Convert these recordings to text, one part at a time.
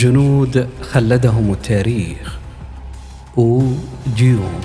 جنود خلدهم التاريخ. أو ديون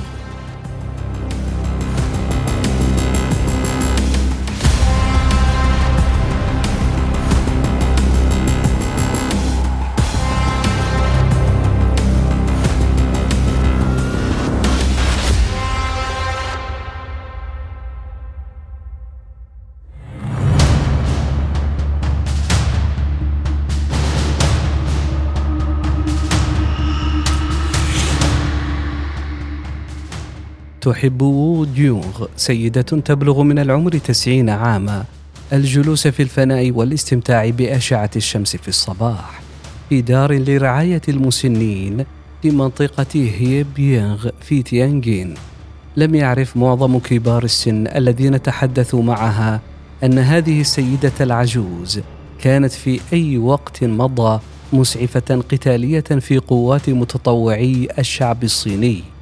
تحب وو ديونغ سيدة تبلغ من العمر تسعين عاما. الجلوس في الفناء والاستمتاع بأشعة الشمس في الصباح. في دار لرعاية المسنين في منطقة هيبيانغ في تيانجين. لم يعرف معظم كبار السن الذين تحدثوا معها أن هذه السيدة العجوز كانت في أي وقت مضى مسعفة قتالية في قوات متطوعي الشعب الصيني.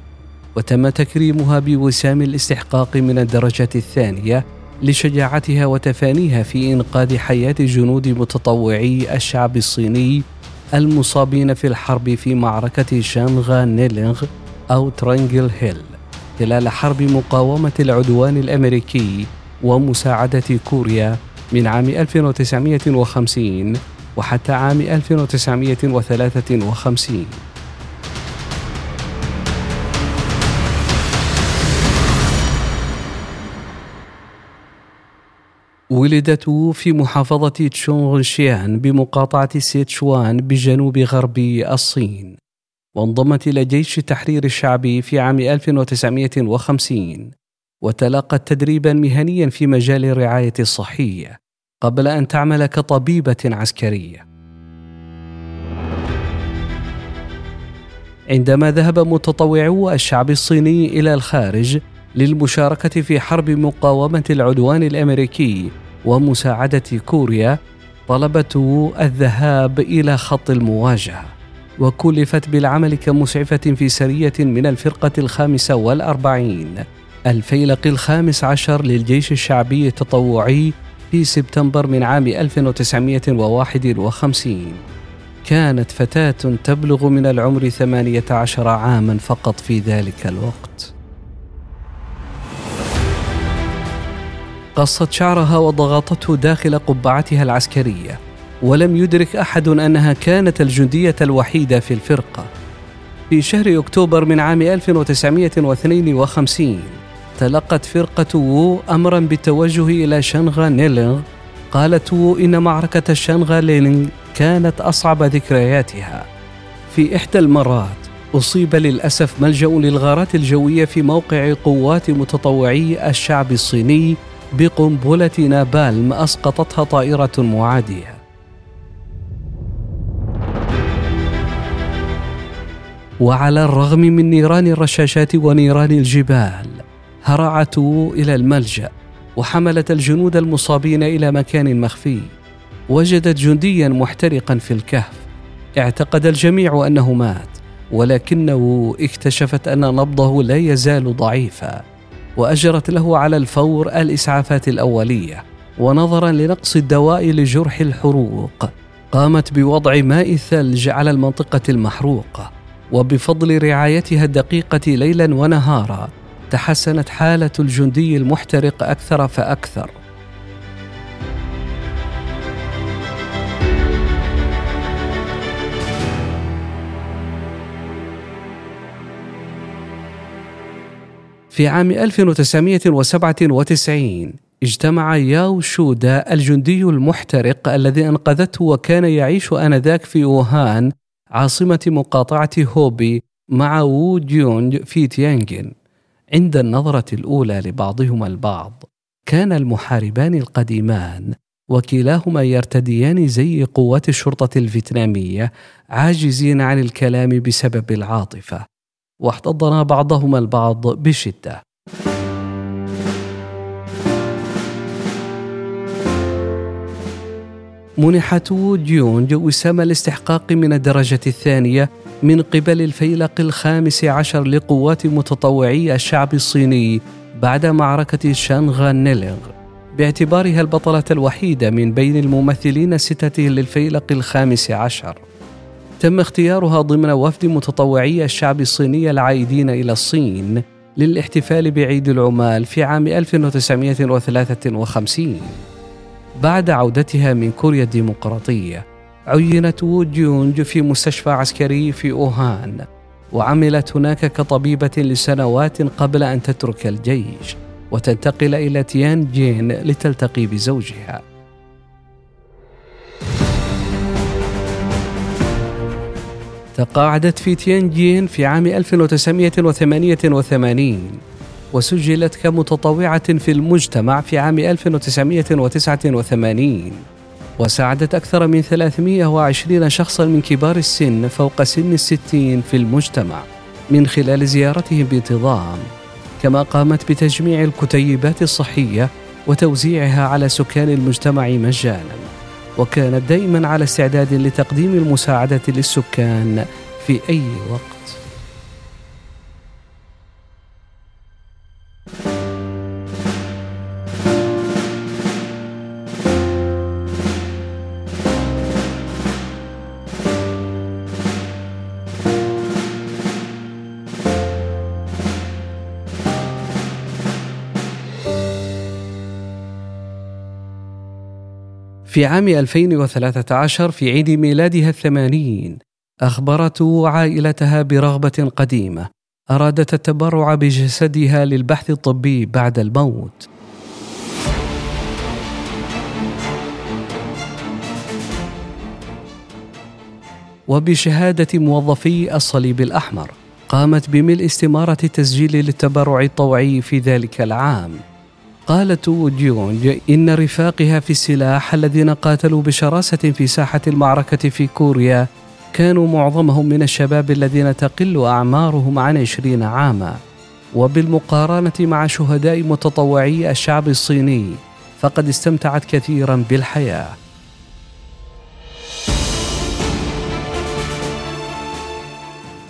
وتم تكريمها بوسام الاستحقاق من الدرجة الثانية لشجاعتها وتفانيها في إنقاذ حياة جنود متطوعي الشعب الصيني المصابين في الحرب في معركة شانغا نيلينغ أو ترانجل هيل خلال حرب مقاومة العدوان الأمريكي ومساعدة كوريا من عام 1950 وحتى عام 1953 ولدت في محافظة تشونغشيان بمقاطعة سيتشوان بجنوب غرب الصين وانضمت إلى جيش التحرير الشعبي في عام 1950 وتلقت تدريبا مهنيا في مجال الرعاية الصحية قبل أن تعمل كطبيبة عسكرية. عندما ذهب متطوعو الشعب الصيني إلى الخارج للمشاركة في حرب مقاومة العدوان الأمريكي ومساعدة كوريا طلبت الذهاب إلى خط المواجهة وكلفت بالعمل كمسعفة في سرية من الفرقة الخامسة والأربعين. الفيلق الخامس عشر للجيش الشعبي التطوعي في سبتمبر من عام 1951 كانت فتاة تبلغ من العمر 18 عاما فقط في ذلك الوقت. قصت شعرها وضغطته داخل قبعتها العسكرية ولم يدرك أحد أنها كانت الجندية الوحيدة في الفرقة. في شهر أكتوبر من عام 1952 تلقت فرقة وو امرا بالتوجه إلى شانغا نيلينغ. قالت وو إن معركة شانغا نيلينغ كانت أصعب ذكرياتها. في إحدى المرات أصيب للأسف ملجأ للغارات الجوية في موقع قوات متطوعي الشعب الصيني بقنبلة نابالم أسقطتها طائرة معادية. وعلى الرغم من نيران الرشاشات ونيران الجبال، هرعت إلى الملجأ وحملت الجنود المصابين إلى مكان مخفي. وجدت جنديا محترقا في الكهف. اعتقد الجميع أنه مات، ولكنه اكتشفت أن نبضه لا يزال ضعيفا. وأجرت له على الفور الإسعافات الأولية ونظرا لنقص الدواء لجرح الحروق. قامت بوضع ماء الثلج على المنطقة المحروقة وبفضل رعايتها الدقيقة ليلا ونهارا تحسنت حالة الجندي المحترق أكثر فأكثر. في عام 1997 اجتمع ياو شودا الجندي المحترق الذي أنقذته وكان يعيش آنذاك في ووهان عاصمة مقاطعة هوبي مع وو جيونج في تيانجن عند النظرة الأولى لبعضهما البعض كان المحاربان القديمان وكلاهما يرتديان زي قوات الشرطة الفيتنامية عاجزين عن الكلام بسبب العاطفة. واحتضنا بعضهما البعض بشدة. منحت جيونج وسام الاستحقاق من الدرجة الثانية من قبل الفيلق الخامس عشر لقوات متطوعي الشعب الصيني بعد معركة شانغا نيلغ باعتبارها البطلة الوحيدة من بين الممثلين الستة للفيلق الخامس عشر. تم اختيارها ضمن وفد متطوعي الشعب الصيني العائدين إلى الصين للاحتفال بعيد العمال في عام 1953 بعد عودتها من كوريا الديمقراطية عينت وو جيونج في مستشفى عسكري في أوهان وعملت هناك كطبيبة لسنوات قبل أن تترك الجيش وتنتقل إلى تيان جين لتلتقي بزوجها. تقاعدت في تيانجين في عام 1988 وسجلت كمتطوعة في المجتمع في عام 1989 وساعدت أكثر من 320 شخصا من كبار السن فوق سن الستين في المجتمع من خلال زيارتهم بانتظام كما قامت بتجميع الكتيبات الصحية وتوزيعها على سكان المجتمع مجانا. وكانت دائما على استعداد لتقديم المساعدة للسكان في أي وقت. في عام 2013 في عيد ميلادها الثمانين أخبرت عائلتها برغبة قديمة أرادت التبرع بجسدها للبحث الطبي بعد الموت. وبشهادة موظفي الصليب الأحمر قامت بملء استمارة التسجيل للتبرع الطوعي في ذلك العام. قالت جيونج إن رفاقها في السلاح الذين قاتلوا بشراسة في ساحة المعركة في كوريا كانوا معظمهم من الشباب الذين تقل أعمارهم عن عشرين عاما. وبالمقارنة مع شهداء متطوعي الشعب الصيني فقد استمتعت كثيرا بالحياة.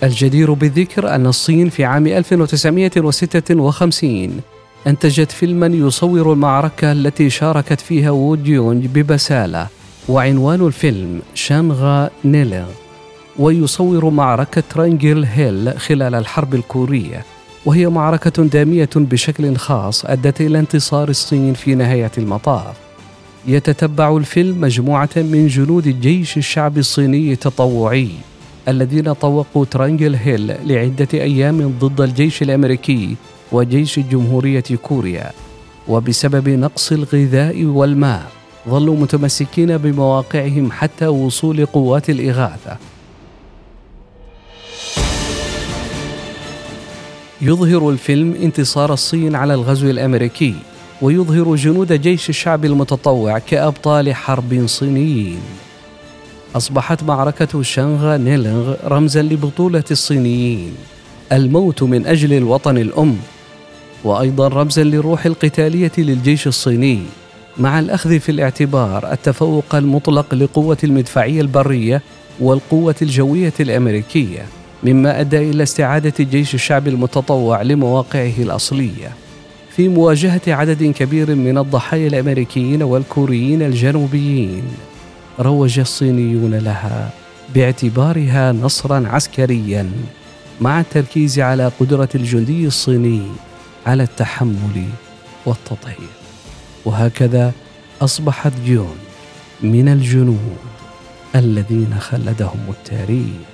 الجدير بالذكر أن الصين في عام 1956 أنتجت فيلما يصور المعركة التي شاركت فيها وو جيونج ببسالة وعنوان الفيلم شانغا نيلينغ ويصور معركة ترانجل هيل خلال الحرب الكورية. وهي معركة دامية بشكل خاص أدت إلى انتصار الصين في نهاية المطاف. يتتبع الفيلم مجموعة من جنود الجيش الشعبي الصيني التطوعي الذين طوقوا ترانجل هيل لعدة أيام ضد الجيش الأمريكي وجيش جمهورية كوريا وبسبب نقص الغذاء والماء ظلوا متمسكين بمواقعهم حتى وصول قوات الإغاثة. يظهر الفيلم انتصار الصين على الغزو الأمريكي ويظهر جنود جيش الشعب المتطوع كأبطال حرب صينيين. أصبحت معركة شانغا نيلغ رمزا لبطولة الصينيين. الموت من أجل الوطن الأم وأيضا رمزا للروح القتالية للجيش الصيني مع الأخذ في الاعتبار التفوق المطلق لقوة المدفعية البرية والقوة الجوية الأمريكية مما أدى إلى استعادة جيش الشعب المتطوع لمواقعه الأصلية. في مواجهة عدد كبير من الضحايا الأمريكيين والكوريين الجنوبيين روج الصينيون لها باعتبارها نصرا عسكريا مع التركيز على قدرة الجندي الصيني على التحمل والتضحية وهكذا أصبحت جون من الجنود الذين خلدهم التاريخ.